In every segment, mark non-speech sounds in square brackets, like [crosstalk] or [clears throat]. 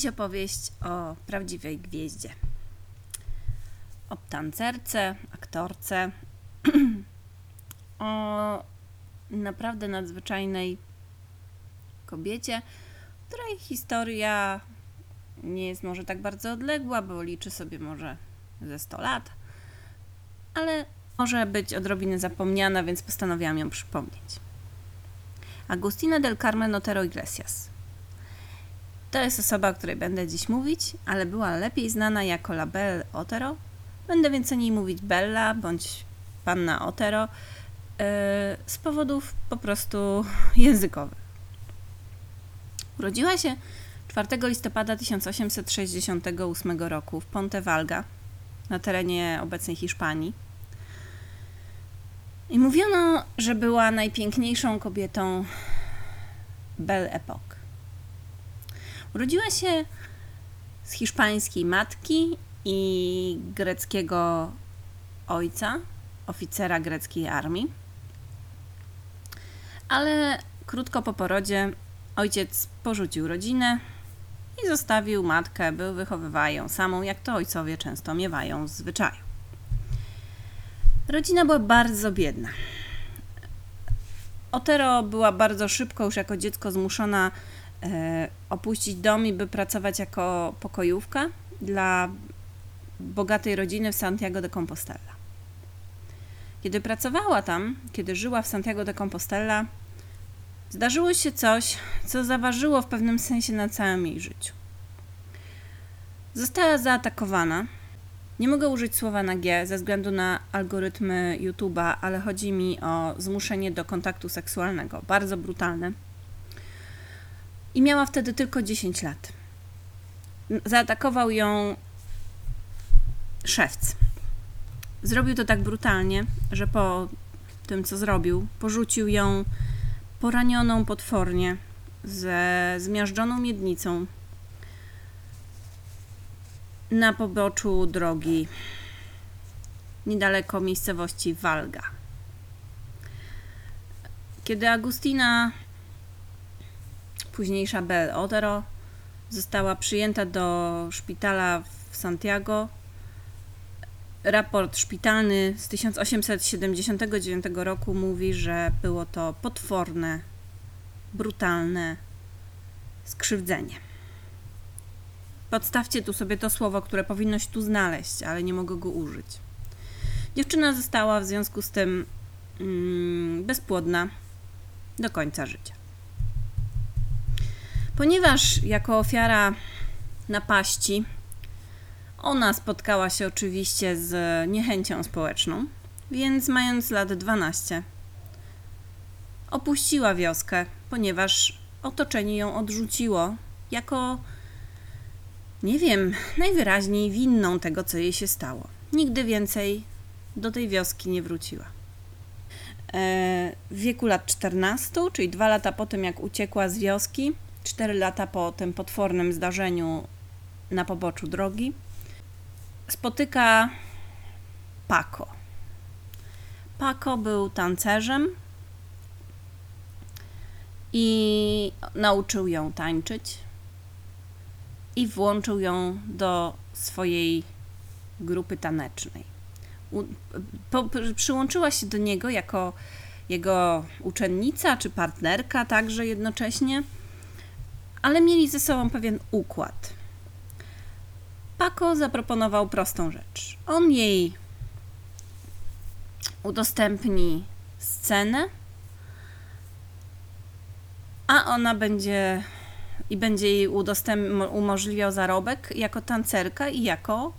Dziś opowieść o prawdziwej gwieździe. O tancerce, aktorce, [clears throat] o naprawdę nadzwyczajnej kobiecie, której historia nie jest może tak bardzo odległa, bo liczy sobie może ze 100 lat, ale może być odrobinę zapomniana, więc postanowiłam ją przypomnieć. Agustina del Carmen Otero Iglesias. To jest osoba, o której będę dziś mówić, ale była lepiej znana jako La Belle Otero. Będę więc o niej mówić Bella bądź Panna Otero yy, z powodów po prostu [laughs] językowych. Urodziła się 4 listopada 1868 roku w Ponte Valga na terenie obecnej Hiszpanii. I mówiono, że była najpiękniejszą kobietą Belle Époque. Urodziła się z hiszpańskiej matki i greckiego ojca, oficera greckiej armii. Ale krótko po porodzie ojciec porzucił rodzinę i zostawił matkę, by wychowywała ją samą, jak to ojcowie często miewają z zwyczaju. Rodzina była bardzo biedna. Otero była bardzo szybko, już jako dziecko, zmuszona opuścić dom i by pracować jako pokojówka dla bogatej rodziny w Santiago de Compostela. Kiedy pracowała tam, kiedy żyła w Santiago de Compostela, zdarzyło się coś, co zaważyło w pewnym sensie na całym jej życiu. Została zaatakowana. Nie mogę użyć słowa na G ze względu na algorytmy YouTube'a, ale chodzi mi o zmuszenie do kontaktu seksualnego, bardzo brutalne. I miała wtedy tylko 10 lat. Zaatakował ją szewc. Zrobił to tak brutalnie, że po tym, co zrobił, porzucił ją poranioną potwornie, ze zmiażdżoną miednicą na poboczu drogi niedaleko miejscowości Walga. Kiedy Agustina, późniejsza Bel Otero, została przyjęta do szpitala w Santiago, raport szpitalny z 1879 roku mówi, że było to potworne, brutalne skrzywdzenie. Podstawcie tu sobie to słowo, które powinno się tu znaleźć, ale nie mogę go użyć. Dziewczyna została w związku z tym mm, bezpłodna do końca życia. Ponieważ jako ofiara napaści ona spotkała się oczywiście z niechęcią społeczną, więc mając lat 12, opuściła wioskę, ponieważ otoczenie ją odrzuciło jako, nie wiem, najwyraźniej winną tego, co jej się stało. Nigdy więcej do tej wioski nie wróciła. E, w wieku lat 14, czyli dwa lata po tym, jak uciekła z wioski, cztery lata po tym potwornym zdarzeniu na poboczu drogi, spotyka Paco. Paco był tancerzem i nauczył ją tańczyć i włączył ją do swojej grupy tanecznej. U, po, przyłączyła się do niego jako jego uczennica czy partnerka także jednocześnie, ale mieli ze sobą pewien układ. Paco zaproponował prostą rzecz. On jej udostępni scenę, a ona będzie i będzie jej umożliwiał zarobek jako tancerka i jako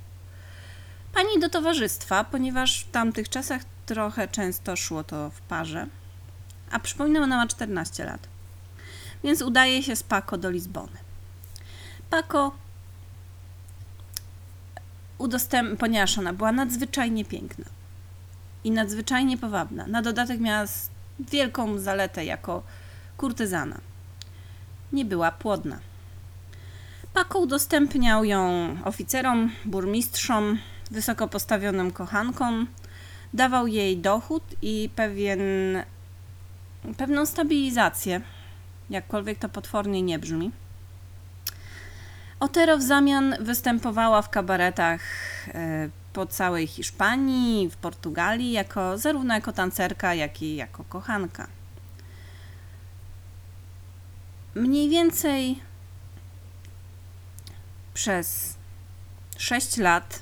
pani do towarzystwa, ponieważ w tamtych czasach trochę często szło to w parze. A przypominam, ona ma 14 lat. Więc udaje się z Paco do Lizbony. Paco udostęp... ponieważ ona była nadzwyczajnie piękna i nadzwyczajnie powabna. Na dodatek miała wielką zaletę jako kurtyzana. Nie była płodna. Paco udostępniał ją oficerom, burmistrzom, wysoko postawionym kochankom, dawał jej dochód i pewien, pewną stabilizację, jakkolwiek to potwornie nie brzmi. Otero w zamian występowała w kabaretach e, po całej Hiszpanii, w Portugalii, jako, zarówno jako tancerka, jak i jako kochanka. Mniej więcej przez 6 lat,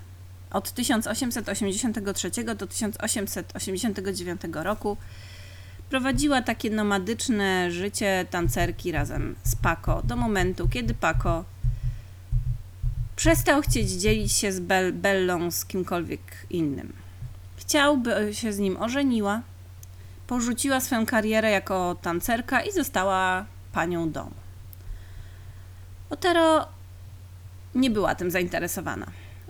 od 1883 do 1889 roku, prowadziła takie nomadyczne życie tancerki razem z Paco do momentu, kiedy Paco przestał chcieć dzielić się z Bell, Bellą z kimkolwiek innym. Chciał, by się z nim ożeniła, porzuciła swoją karierę jako tancerka i została panią domu. Otero nie była tym zainteresowana.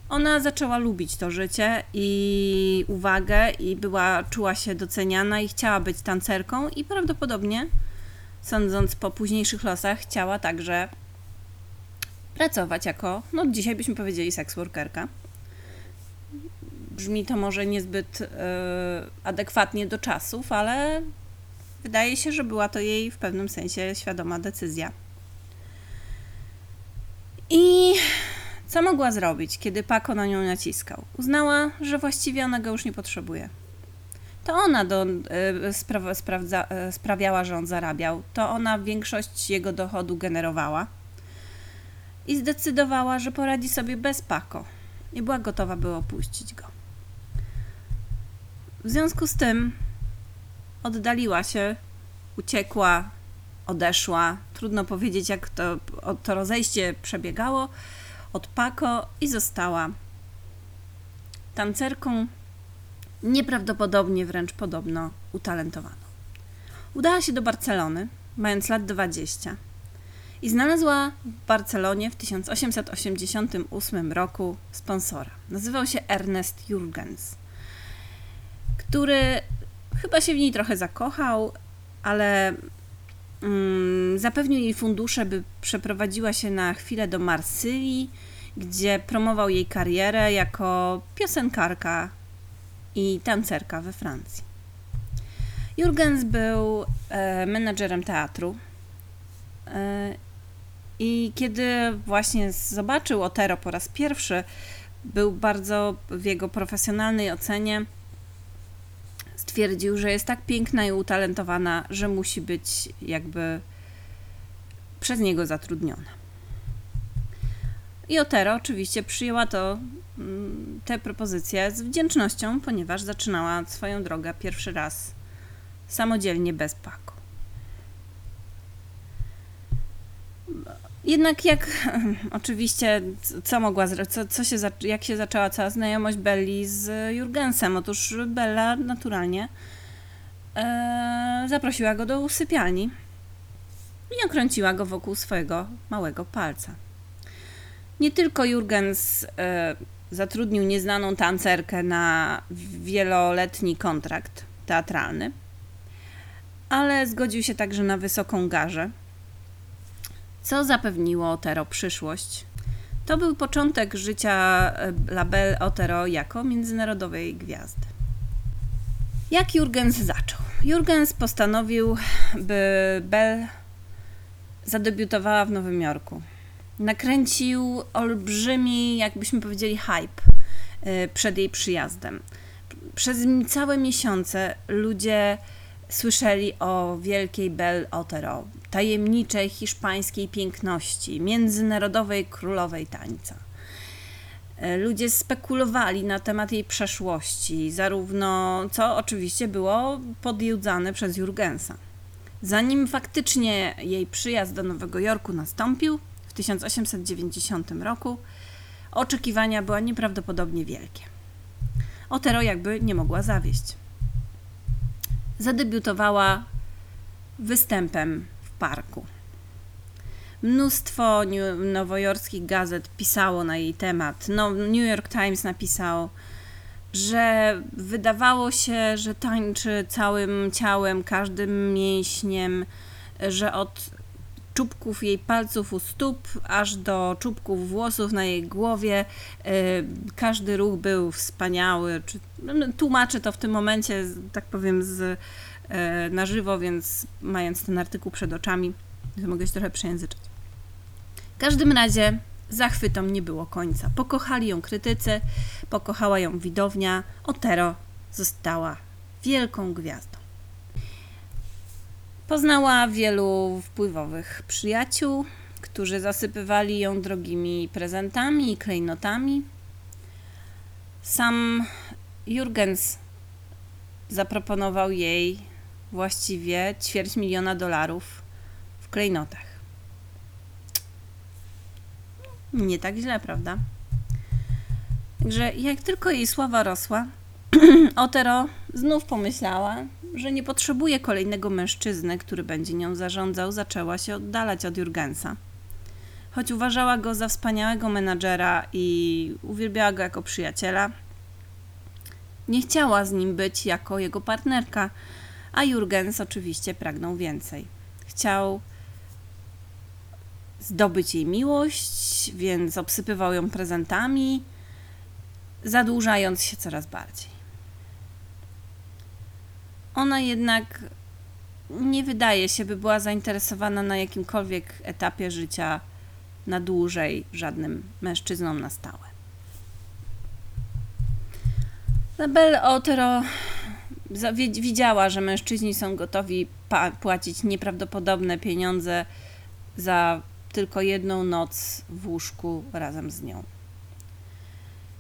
Ona zaczęła lubić to życie i uwagę i była, czuła się doceniana i chciała być tancerką i prawdopodobnie, sądząc po późniejszych losach, chciała także pracować jako, no dzisiaj byśmy powiedzieli seksworkerka. Brzmi to może niezbyt yy, adekwatnie do czasów, ale wydaje się, że była to jej w pewnym sensie świadoma decyzja. I co mogła zrobić, kiedy Paco na nią naciskał? Uznała, że właściwie ona go już nie potrzebuje. To ona do, y, spra sprawdza, y, sprawiała, że on zarabiał. To ona większość jego dochodu generowała. I zdecydowała, że poradzi sobie bez Paco. I była gotowa, by opuścić go. W związku z tym oddaliła się, uciekła, odeszła. Trudno powiedzieć, jak to, to rozejście przebiegało od Paco i została tancerką nieprawdopodobnie wręcz podobno utalentowaną. Udała się do Barcelony, mając lat 20 i znalazła w Barcelonie w 1888 roku sponsora. Nazywał się Ernest Jurgens, który chyba się w niej trochę zakochał, ale zapewnił jej fundusze, by przeprowadziła się na chwilę do Marsylii, gdzie promował jej karierę jako piosenkarka i tancerka we Francji. Jurgens był e, menedżerem teatru e, i kiedy właśnie zobaczył Otero po raz pierwszy, był bardzo w jego profesjonalnej ocenie stwierdził, że jest tak piękna i utalentowana, że musi być jakby przez niego zatrudniona. I Otero oczywiście przyjęła to, mm, tę propozycję z wdzięcznością, ponieważ zaczynała swoją drogę pierwszy raz samodzielnie bez Paco. Jednak jak [laughs] oczywiście, co mogła co, co się, jak się zaczęła cała znajomość Belli z Jurgensem? Otóż Bella naturalnie e, zaprosiła go do sypialni i okręciła go wokół swojego małego palca. Nie tylko Jurgens e, zatrudnił nieznaną tancerkę na wieloletni kontrakt teatralny, ale zgodził się także na wysoką garzę co zapewniło Otero przyszłość. To był początek życia e, Label Otero jako międzynarodowej gwiazdy. Jak Jurgens zaczął? Jurgens postanowił, by Bell zadebiutowała w Nowym Jorku. Nakręcił olbrzymi, jakbyśmy powiedzieli, hype e, przed jej przyjazdem. Przez całe miesiące ludzie słyszeli o wielkiej Belle Otero, tajemniczej hiszpańskiej piękności, międzynarodowej królowej tańca. E, ludzie spekulowali na temat jej przeszłości, zarówno co oczywiście było podjudzane przez Jurgensa. Zanim faktycznie jej przyjazd do Nowego Jorku nastąpił w 1890 roku, oczekiwania były nieprawdopodobnie wielkie. Otero jakby nie mogła zawieść zadebiutowała występem w parku. Mnóstwo nowojorskich gazet pisało na jej temat. No, New York Times napisał, że wydawało się, że tańczy całym ciałem, każdym mięśniem, że od czubków jej palców u stóp, aż do czubków włosów na jej głowie. E, każdy ruch był wspaniały. No, tłumaczę to w tym momencie, tak powiem, z, e, na żywo, więc mając ten artykuł przed oczami, mogę się trochę przejęzyczać. W każdym razie Zachwytom nie było końca. Pokochali ją krytycy, pokochała ją widownia. Otero została wielką gwiazdą. Poznała wielu wpływowych przyjaciół, którzy zasypywali ją drogimi prezentami i klejnotami. Sam Jurgens zaproponował jej właściwie ćwierć miliona dolarów w klejnotach. Nie tak źle, prawda? Także jak tylko jej sława rosła, [clears throat] Otero znów pomyślała, że nie potrzebuje kolejnego mężczyzny, który będzie nią zarządzał, zaczęła się oddalać od Jurgensa. Choć uważała go za wspaniałego menadżera i uwielbiała go jako przyjaciela, nie chciała z nim być jako jego partnerka, a Jurgens oczywiście pragnął więcej. Chciał zdobyć jej miłość, więc obsypywał ją prezentami, zadłużając się coraz bardziej. Ona jednak nie wydaje się, by była zainteresowana na jakimkolwiek etapie życia na dłużej żadnym mężczyzną na stałe. Label Otero widziała, że mężczyźni są gotowi płacić nieprawdopodobne pieniądze za tylko jedną noc w łóżku razem z nią.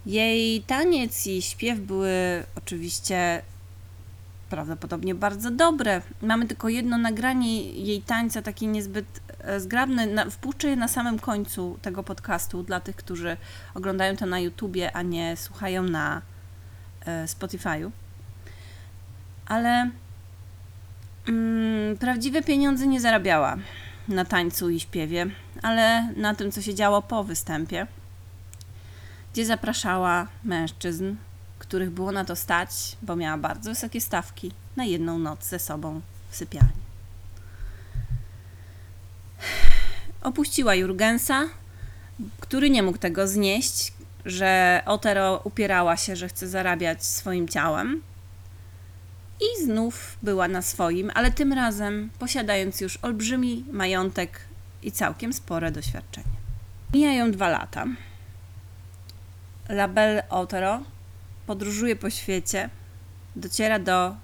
Jej taniec i śpiew były oczywiście prawdopodobnie bardzo dobre. Mamy tylko jedno nagranie jej tańca, takie niezbyt e, zgrabne. Na, wpuszczę je na samym końcu tego podcastu dla tych, którzy oglądają to na YouTubie, a nie słuchają na e, Spotify'u. Ale mm, prawdziwe pieniądze nie zarabiała na tańcu i śpiewie, ale na tym, co się działo po występie, gdzie zapraszała mężczyzn, których było na to stać, bo miała bardzo wysokie stawki, na jedną noc ze sobą w sypialni. Opuściła Jurgensa, który nie mógł tego znieść, że Otero upierała się, że chce zarabiać swoim ciałem i znów była na swoim, ale tym razem posiadając już olbrzymi majątek i całkiem spore doświadczenie. Mijają dwa lata. Label Otero podróżuje po świecie, dociera do,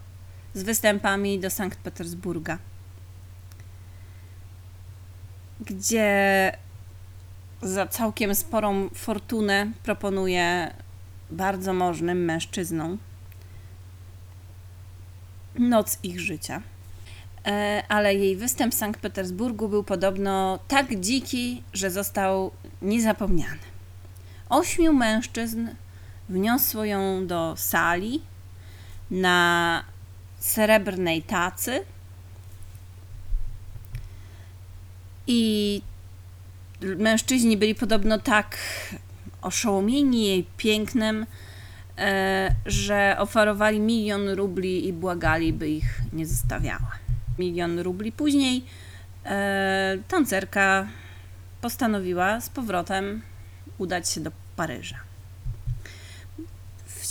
z występami do Sankt Petersburga, gdzie za całkiem sporą fortunę proponuje bardzo możnym mężczyznom noc ich życia. E, ale jej występ w Sankt Petersburgu był podobno tak dziki, że został niezapomniany. Ośmiu mężczyzn wniosło ją do sali na srebrnej tacy i mężczyźni byli podobno tak oszołomieni jej pięknem, E, że oferowali milion rubli i błagali, by ich nie zostawiała. Milion rubli później e, tancerka postanowiła z powrotem udać się do Paryża.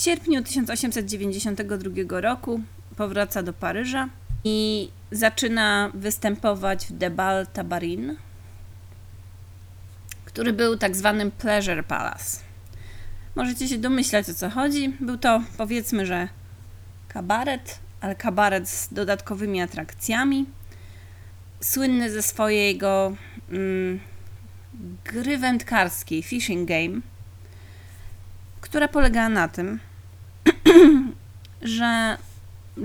Sierpniu 1892 roku powraca do Paryża i zaczyna występować w Debal Tabarin, który był tak zwanym Pleasure Palace. Możecie się domyślać o co chodzi. Był to powiedzmy, że kabaret, ale kabaret z dodatkowymi atrakcjami. Słynny ze swojego mm, gry wędkarskiej Fishing Game, która polegała na tym, że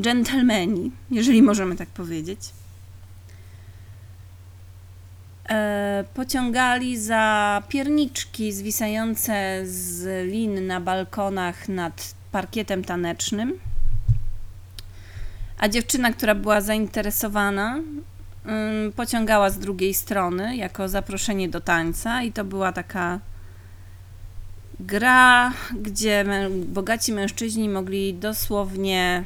dżentelmeni, jeżeli możemy tak powiedzieć, E, pociągali za pierniczki zwisające z lin na balkonach nad parkietem tanecznym. A dziewczyna, która była zainteresowana, pociągała z drugiej strony jako zaproszenie do tańca, i to była taka gra, gdzie bogaci mężczyźni mogli dosłownie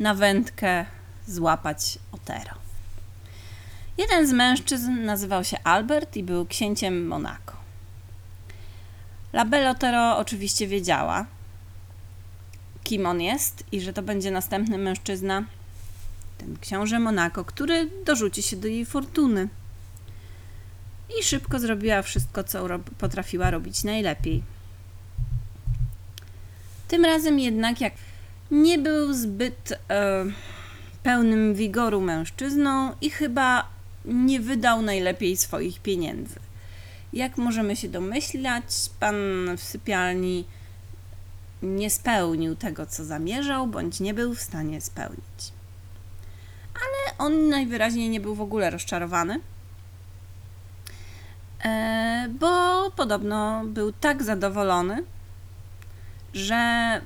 na wędkę złapać Otero. Jeden z mężczyzn nazywał się Albert i był księciem Monako. La Otero oczywiście wiedziała, kim on jest i że to będzie następny mężczyzna, ten książę Monako, który dorzuci się do jej fortuny. I szybko zrobiła wszystko, co potrafiła robić najlepiej. Tym razem jednak, jak nie był zbyt e, pełnym wigoru mężczyzną i chyba nie wydał najlepiej swoich pieniędzy. Jak możemy się domyślać, pan w sypialni nie spełnił tego, co zamierzał, bądź nie był w stanie spełnić. Ale on najwyraźniej nie był w ogóle rozczarowany, bo podobno był tak zadowolony, że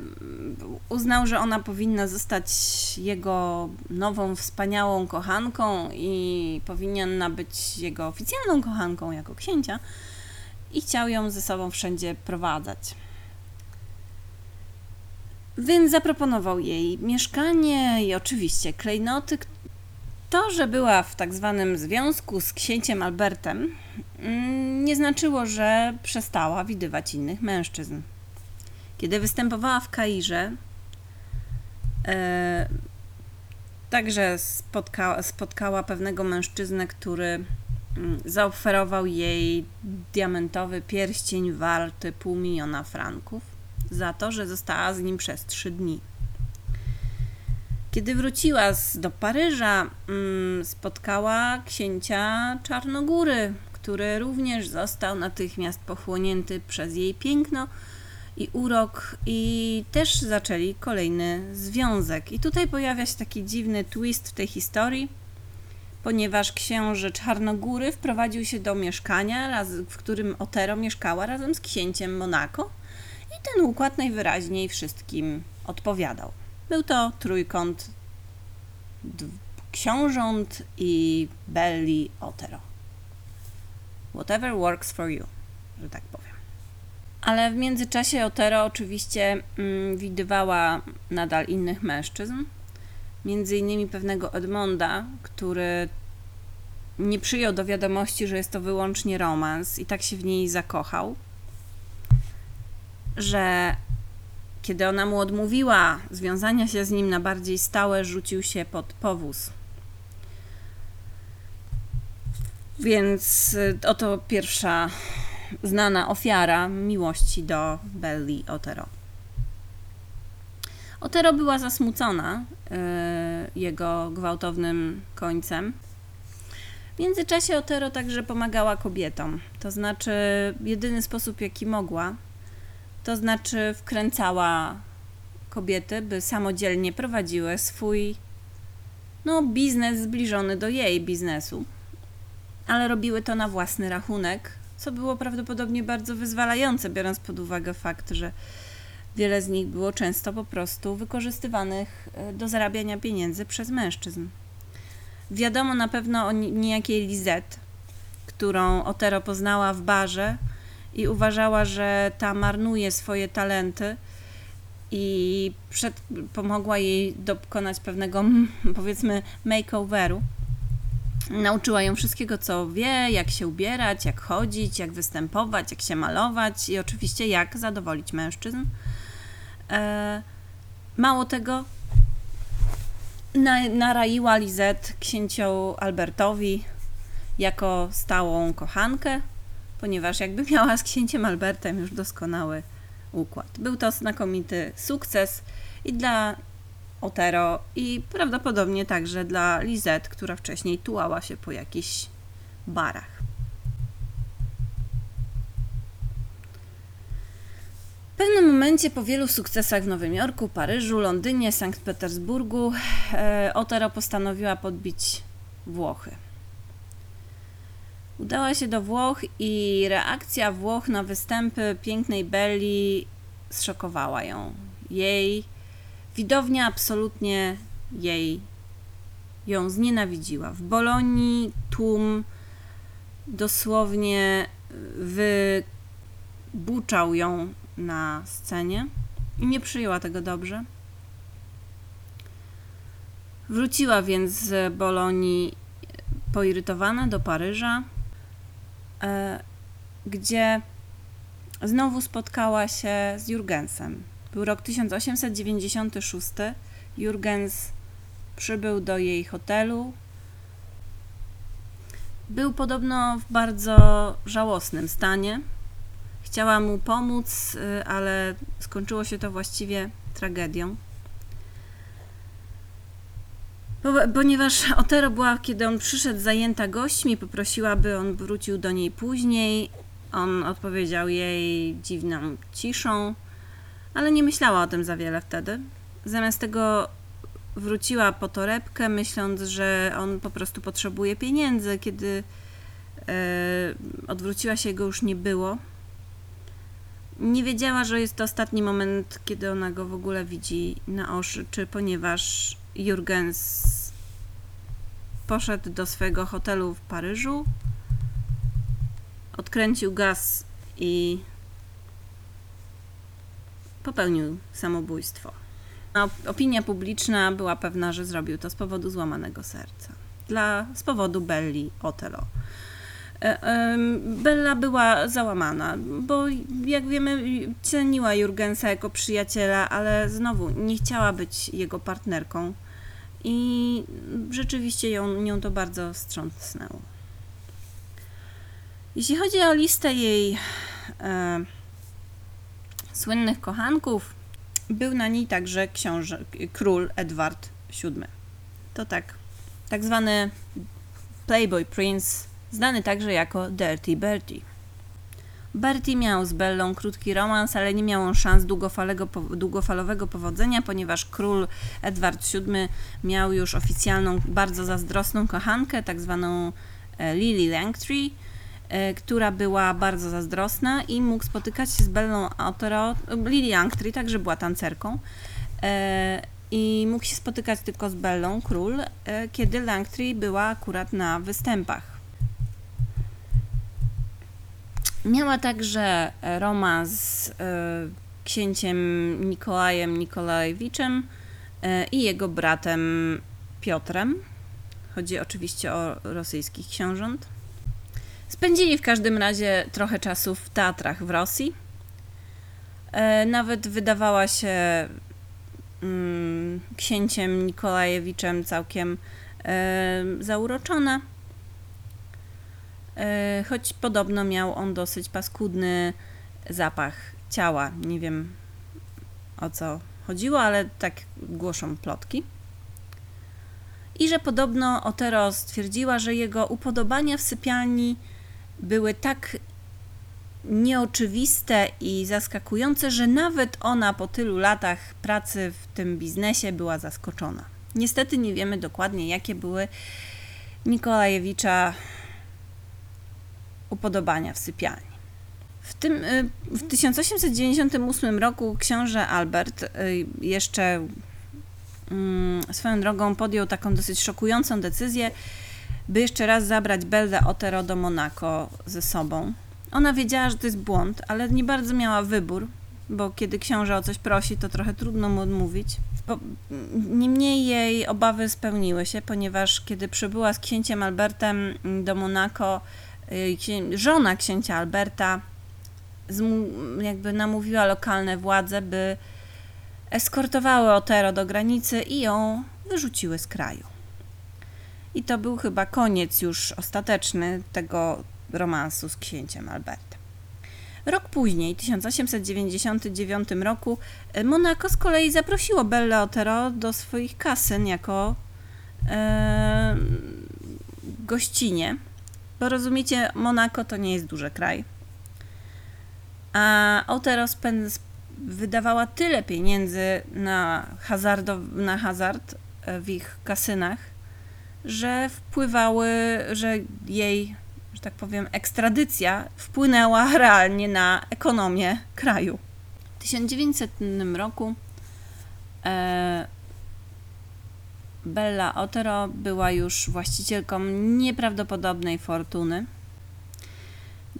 uznał, że ona powinna zostać jego nową, wspaniałą kochanką i powinna być jego oficjalną kochanką jako księcia i chciał ją ze sobą wszędzie prowadzać. Więc zaproponował jej mieszkanie i oczywiście klejnoty. To, że była w tak zwanym związku z księciem Albertem, mm, nie znaczyło, że przestała widywać innych mężczyzn. Kiedy występowała w Kairze, e, także spotkała, spotkała pewnego mężczyznę, który mm, zaoferował jej diamentowy pierścień warty pół miliona franków za to, że została z nim przez trzy dni. Kiedy wróciła z, do Paryża, mm, spotkała księcia Czarnogóry, który również został natychmiast pochłonięty przez jej piękno i urok, i też zaczęli kolejny związek. I tutaj pojawia się taki dziwny twist w tej historii, ponieważ książę Czarnogóry wprowadził się do mieszkania, w którym Otero mieszkała razem z księciem Monako. I ten układ najwyraźniej wszystkim odpowiadał. Był to trójkąt książąt i Belli Otero. Whatever works for you, że tak powiem. Ale w międzyczasie Otero oczywiście mm, widywała nadal innych mężczyzn, między innymi pewnego Edmonda, który nie przyjął do wiadomości, że jest to wyłącznie romans i tak się w niej zakochał, że kiedy ona mu odmówiła związania się z nim na bardziej stałe, rzucił się pod powóz. Więc y, oto pierwsza znana ofiara miłości do Belli Otero. Otero była zasmucona y, jego gwałtownym końcem. W międzyczasie Otero także pomagała kobietom. To znaczy, jedyny sposób, jaki mogła, to znaczy wkręcała kobiety, by samodzielnie prowadziły swój no, biznes zbliżony do jej biznesu. Ale robiły to na własny rachunek, co było prawdopodobnie bardzo wyzwalające, biorąc pod uwagę fakt, że wiele z nich było często po prostu wykorzystywanych e, do zarabiania pieniędzy przez mężczyzn. Wiadomo na pewno o ni- niejakiej Lizette, którą Otero poznała w barze i uważała, że ta marnuje swoje talenty i przed, pomogła jej dokonać pewnego, [laughs] powiedzmy, makeoveru. Nauczyła ją wszystkiego, co wie, jak się ubierać, jak chodzić, jak występować, jak się malować i oczywiście jak zadowolić mężczyzn. E, mało tego, na, naraiła Lizette księciu Albertowi jako stałą kochankę, ponieważ jakby miała z księciem Albertem już doskonały układ. Był to znakomity sukces i dla Otero i prawdopodobnie także dla Lizette, która wcześniej tułała się po jakichś barach. W pewnym momencie po wielu sukcesach w Nowym Jorku, Paryżu, Londynie, Sankt Petersburgu, e, Otero postanowiła podbić Włochy. Udała się do Włoch i reakcja Włoch na występy pięknej Belli zszokowała ją. Jej widownia absolutnie jej ją znienawidziła. W Bolonii tłum dosłownie wybuczał ją na scenie i nie przyjęła tego dobrze. Wróciła więc z Bolonii poirytowana do Paryża, gdzie znowu spotkała się z Jurgensem. Był rok 1896. Jurgens przybył do jej hotelu Był podobno w bardzo żałosnym stanie. Chciała mu pomóc, y, ale skończyło się to właściwie tragedią. Po- Ponieważ Otero była, kiedy on przyszedł, zajęta gośćmi, poprosiła, by on wrócił do niej później. On odpowiedział jej dziwną ciszą, ale nie myślała o tym za wiele wtedy. Zamiast tego wróciła po torebkę, myśląc, że on po prostu potrzebuje pieniędzy. Kiedy e, odwróciła się, go już nie było. Nie wiedziała, że jest to ostatni moment, kiedy ona go w ogóle widzi na oczy, czy ponieważ Jurgens poszedł do swojego hotelu w Paryżu, odkręcił gaz i popełnił samobójstwo. Op- opinia publiczna była pewna, że zrobił to z powodu złamanego serca. Dla, z powodu Belli Otelo. E, Bella była załamana, bo jak wiemy, ceniła Jurgensa jako przyjaciela, ale znowu nie chciała być jego partnerką i rzeczywiście ją, nią to bardzo wstrząsnęło. Jeśli chodzi o listę jej e, słynnych kochanków, był na niej także książę, król Edward VII. To tak, tak zwany Playboy Prince, znany także jako Dirty Bertie. Bertie miał z Bellą krótki romans, ale nie miał on szans długofalowego powodzenia, ponieważ król Edward VII miał już oficjalną, bardzo zazdrosną kochankę, tak zwaną e, Lily Langtry, e, która była bardzo zazdrosna i mógł spotykać się z Bellą Otero. Lily Langtry także była tancerką. e, I mógł się spotykać tylko z Bellą, król, e, kiedy Langtry była akurat na występach. Miała także e, romans z e, księciem Nikolajem Nikolajewiczem e, i jego bratem Piotrem. Chodzi oczywiście o rosyjskich książąt. Spędzili w każdym razie trochę czasu w teatrach w Rosji. Nawet wydawała się mm, księciem Nikolajewiczem całkiem zauroczona. E, choć podobno miał on dosyć paskudny zapach ciała. Nie wiem o co chodziło, ale tak głoszą plotki. I że podobno Otero stwierdziła, że jego upodobania w sypialni były tak nieoczywiste i zaskakujące, że nawet ona po tylu latach pracy w tym biznesie była zaskoczona. Niestety nie wiemy dokładnie, jakie były Nikolajewicza upodobania w sypialni. W, tym, y, w 1898 roku książę Albert y, jeszcze mm, swoją drogą podjął taką dosyć szokującą decyzję, by jeszcze raz zabrać Belle Otero do Monako ze sobą. Ona wiedziała, że to jest błąd, ale nie bardzo miała wybór, bo kiedy książę o coś prosi, to trochę trudno mu odmówić. Niemniej jej obawy spełniły się, ponieważ kiedy przybyła z księciem Albertem do Monako, żona księcia Alberta jakby namówiła lokalne władze, by eskortowały Otero do granicy i ją wyrzuciły z kraju. I to był chyba koniec już ostateczny tego romansu z księciem Albertem. Rok później, w 1899 roku, e, Monako z kolei zaprosiło Belle Otero do swoich kasyn jako e, gościnie. Bo rozumiecie, Monako to nie jest duży kraj. A spęd- wydawała tyle pieniędzy na, hazardow- na hazard e, w ich kasynach, że wpływały, że jej, że tak powiem, ekstradycja wpłynęła [laughs] realnie na ekonomię kraju. W 1900 roku e, Bella Otero była już właścicielką nieprawdopodobnej fortuny.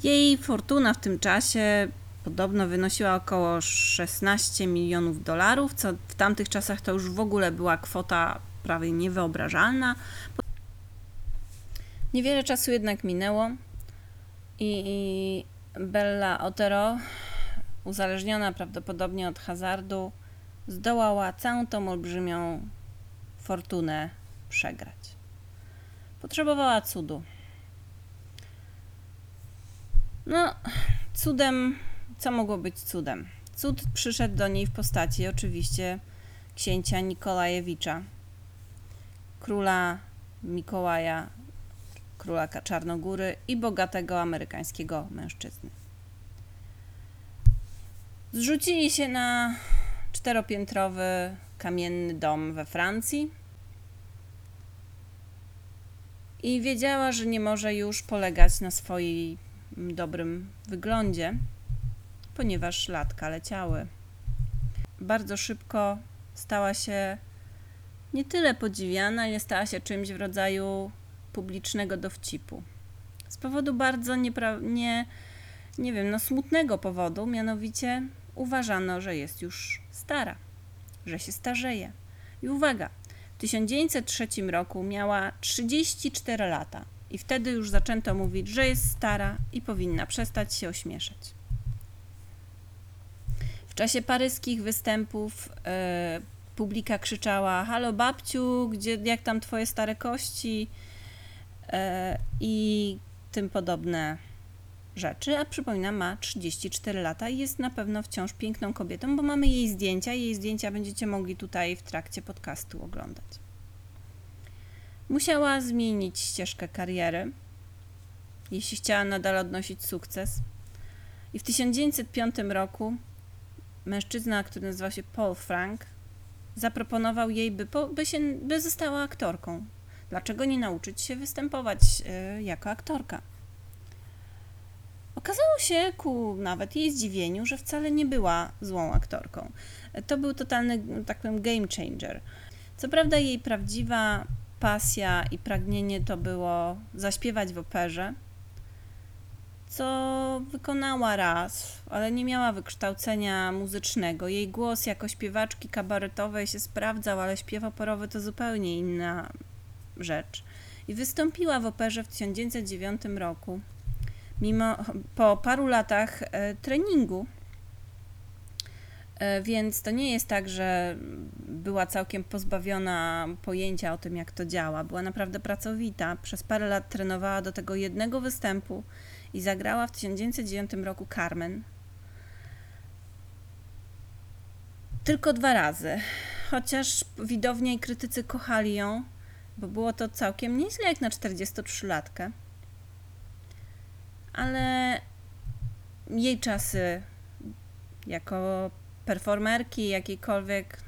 Jej fortuna w tym czasie podobno wynosiła około 16 milionów dolarów, co w tamtych czasach to już w ogóle była kwota prawie niewyobrażalna. Niewiele czasu jednak minęło i Bella Otero, uzależniona prawdopodobnie od hazardu, zdołała całą tą olbrzymią fortunę przegrać. Potrzebowała cudu. No, cudem, co mogło być cudem? Cud przyszedł do niej w postaci oczywiście księcia Nikolajewicza, króla Mikołaja, króla Czarnogóry i bogatego amerykańskiego mężczyzny. Zrzucili się na czteropiętrowy kamienny dom we Francji i wiedziała, że nie może już polegać na swoim dobrym wyglądzie, ponieważ latka leciały. Bardzo szybko stała się nie tyle podziwiana, ile stała się czymś w rodzaju publicznego dowcipu. Z powodu bardzo niepra- nie, nie wiem, no smutnego powodu, mianowicie uważano, że jest już stara, że się starzeje. I uwaga, w 1903 roku miała 34 lata i wtedy już zaczęto mówić, że jest stara i powinna przestać się ośmieszać. W czasie paryskich występów e, publika krzyczała: Halo babciu, gdzie, jak tam twoje stare kości? E, I tym podobne rzeczy. A przypominam, ma 34 lata i jest na pewno wciąż piękną kobietą, bo mamy jej zdjęcia. Jej zdjęcia będziecie mogli tutaj w trakcie podcastu oglądać. Musiała zmienić ścieżkę kariery, jeśli chciała nadal odnosić sukces. I w 1905 roku mężczyzna, który nazywał się Paul Frank, zaproponował jej, by, po, by, się, by została aktorką. Dlaczego nie nauczyć się występować y, jako aktorka? Okazało się ku nawet jej zdziwieniu, że wcale nie była złą aktorką. To był totalny, tak powiem, game changer. Co prawda jej prawdziwa pasja i pragnienie to było zaśpiewać w operze, co wykonała raz, ale nie miała wykształcenia muzycznego. Jej głos jako śpiewaczki kabaretowej się sprawdzał, ale śpiew operowy to zupełnie inna rzecz. I wystąpiła w operze w 1909 roku. Mimo po paru latach e, treningu E, więc to nie jest tak, że była całkiem pozbawiona pojęcia o tym, jak to działa. Była naprawdę pracowita. Przez parę lat trenowała do tego jednego występu i zagrała w 1909 roku Carmen. Tylko dwa razy. Chociaż widownie i krytycy kochali ją, bo było to całkiem nieźle jak na 43-latkę. Ale jej czasy jako performerki jakiejkolwiek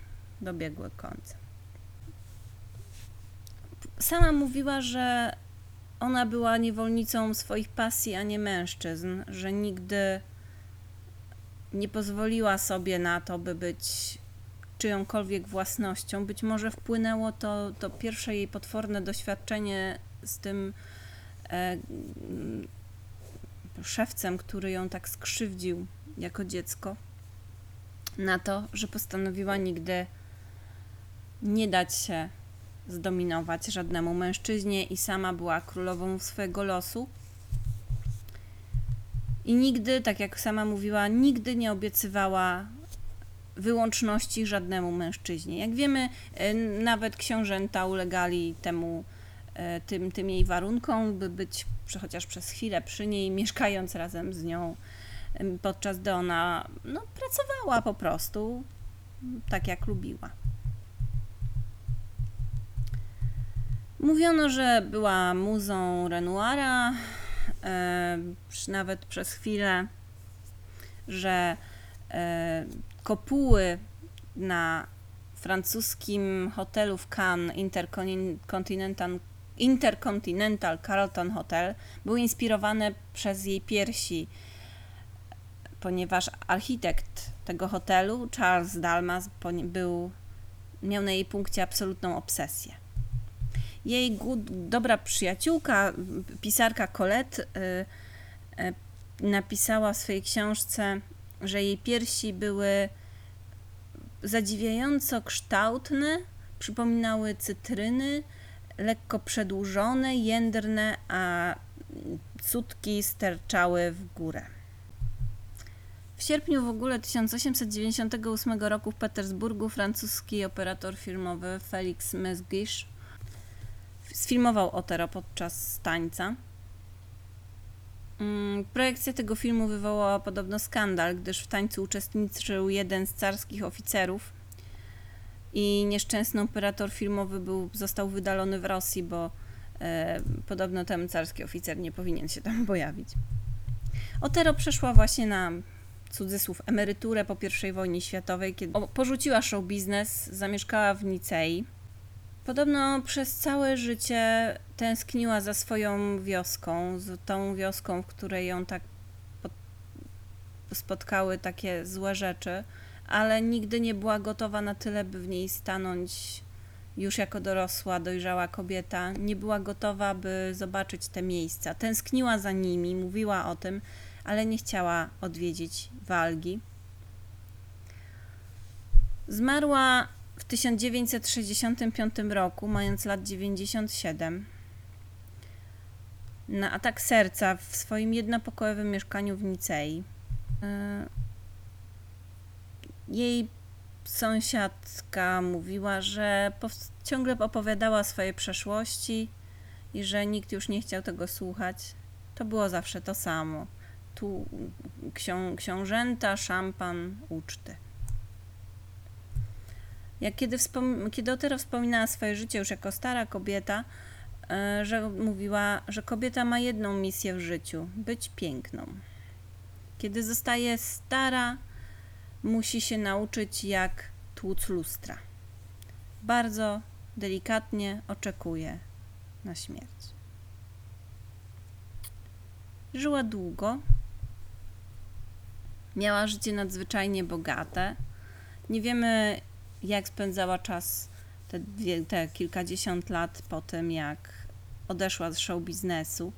dobiegły końca. Sama mówiła, że ona była niewolnicą swoich pasji, a nie mężczyzn, że nigdy nie pozwoliła sobie na to, by być czyjąkolwiek własnością. Być może wpłynęło to, to pierwsze jej potworne doświadczenie z tym e, szewcem, który ją tak skrzywdził jako dziecko na to, że postanowiła nigdy nie dać się zdominować żadnemu mężczyźnie i sama była królową swojego losu. I nigdy, tak jak sama mówiła, nigdy nie obiecywała wyłączności żadnemu mężczyźnie. Jak wiemy, e, nawet książęta ulegali temu, e, tym, tym jej warunkom, by być chociaż przez chwilę przy niej, mieszkając razem z nią podczas gdy ona no, pracowała po prostu tak, jak lubiła. Mówiono, że była muzą Renoira, nawet przez chwilę, że kopuły na francuskim hotelu w Cannes Intercontinental, Intercontinental Carlton Hotel były inspirowane przez jej piersi ponieważ architekt tego hotelu, Charles Dalmas, był, miał na jej punkcie absolutną obsesję. Jej dobra przyjaciółka, pisarka Colette, y, y, napisała w swojej książce, że jej piersi były zadziwiająco kształtne, przypominały cytryny, lekko przedłużone, jędrne, a cutki sterczały w górę. W sierpniu w ogóle 1898 roku w Petersburgu francuski operator filmowy Felix Mm, Projekcja tego filmu wywołała podobno skandal, gdyż w tańcu uczestniczył jeden z carskich oficerów i nieszczęsny operator filmowy był, został wydalony w Rosji, bo e, podobno ten carski oficer nie powinien się tam pojawić. Otero przeszła właśnie na cudzysłów emeryturę po I wojnie światowej, kiedy porzuciła show biznes, zamieszkała w Nicei. Podobno przez całe życie tęskniła za swoją wioską, z tą wioską, w której ją tak pot- spotkały takie złe rzeczy, ale nigdy nie była gotowa na tyle, by w niej stanąć już jako dorosła, dojrzała kobieta. Nie była gotowa, by zobaczyć te miejsca. Tęskniła za nimi, mówiła o tym, ale nie chciała odwiedzić Walgi. Zmarła w 1965 roku, mając lat 97, na atak serca w swoim jednopokojowym mieszkaniu w Nicei. Jej sąsiadka mówiła, że ciągle opowiadała o swojej przeszłości i że nikt już nie chciał tego słuchać. To było zawsze to samo. Tu ksią- książęta, szampan, uczty. Jak kiedy, kiedy Otero wspominała swoje życie już jako stara kobieta, e, że mówiła, że kobieta ma jedną misję w życiu być piękną. Kiedy zostaje stara, musi się nauczyć, jak tłuc lustra. Bardzo delikatnie oczekuje na śmierć. Żyła długo, miała życie nadzwyczajnie bogate. Nie wiemy, jak spędzała czas te, te kilkadziesiąt lat po tym, jak odeszła z show biznesu.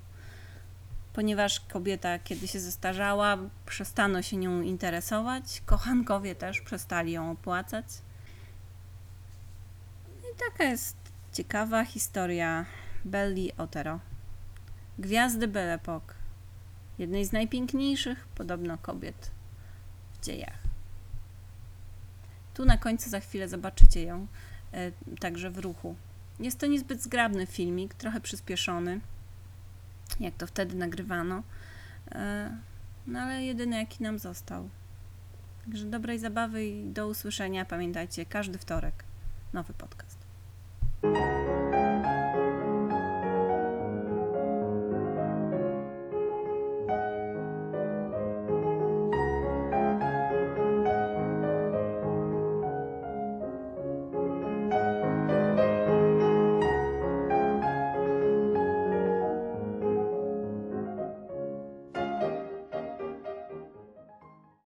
Ponieważ kobieta, kiedy się zestarzała, przestano się nią interesować, kochankowie też przestali ją opłacać. I taka jest ciekawa historia Belli Otero. Gwiazdy Belle Époque. Jednej z najpiękniejszych, podobno, kobiet w dziejach. Tu na końcu za chwilę zobaczycie ją e, także w ruchu. Jest to niezbyt zgrabny filmik, trochę przyspieszony, jak to wtedy nagrywano, e, no ale jedyny jaki nam został. Także dobrej zabawy i do usłyszenia. Pamiętajcie, każdy wtorek nowy podcast.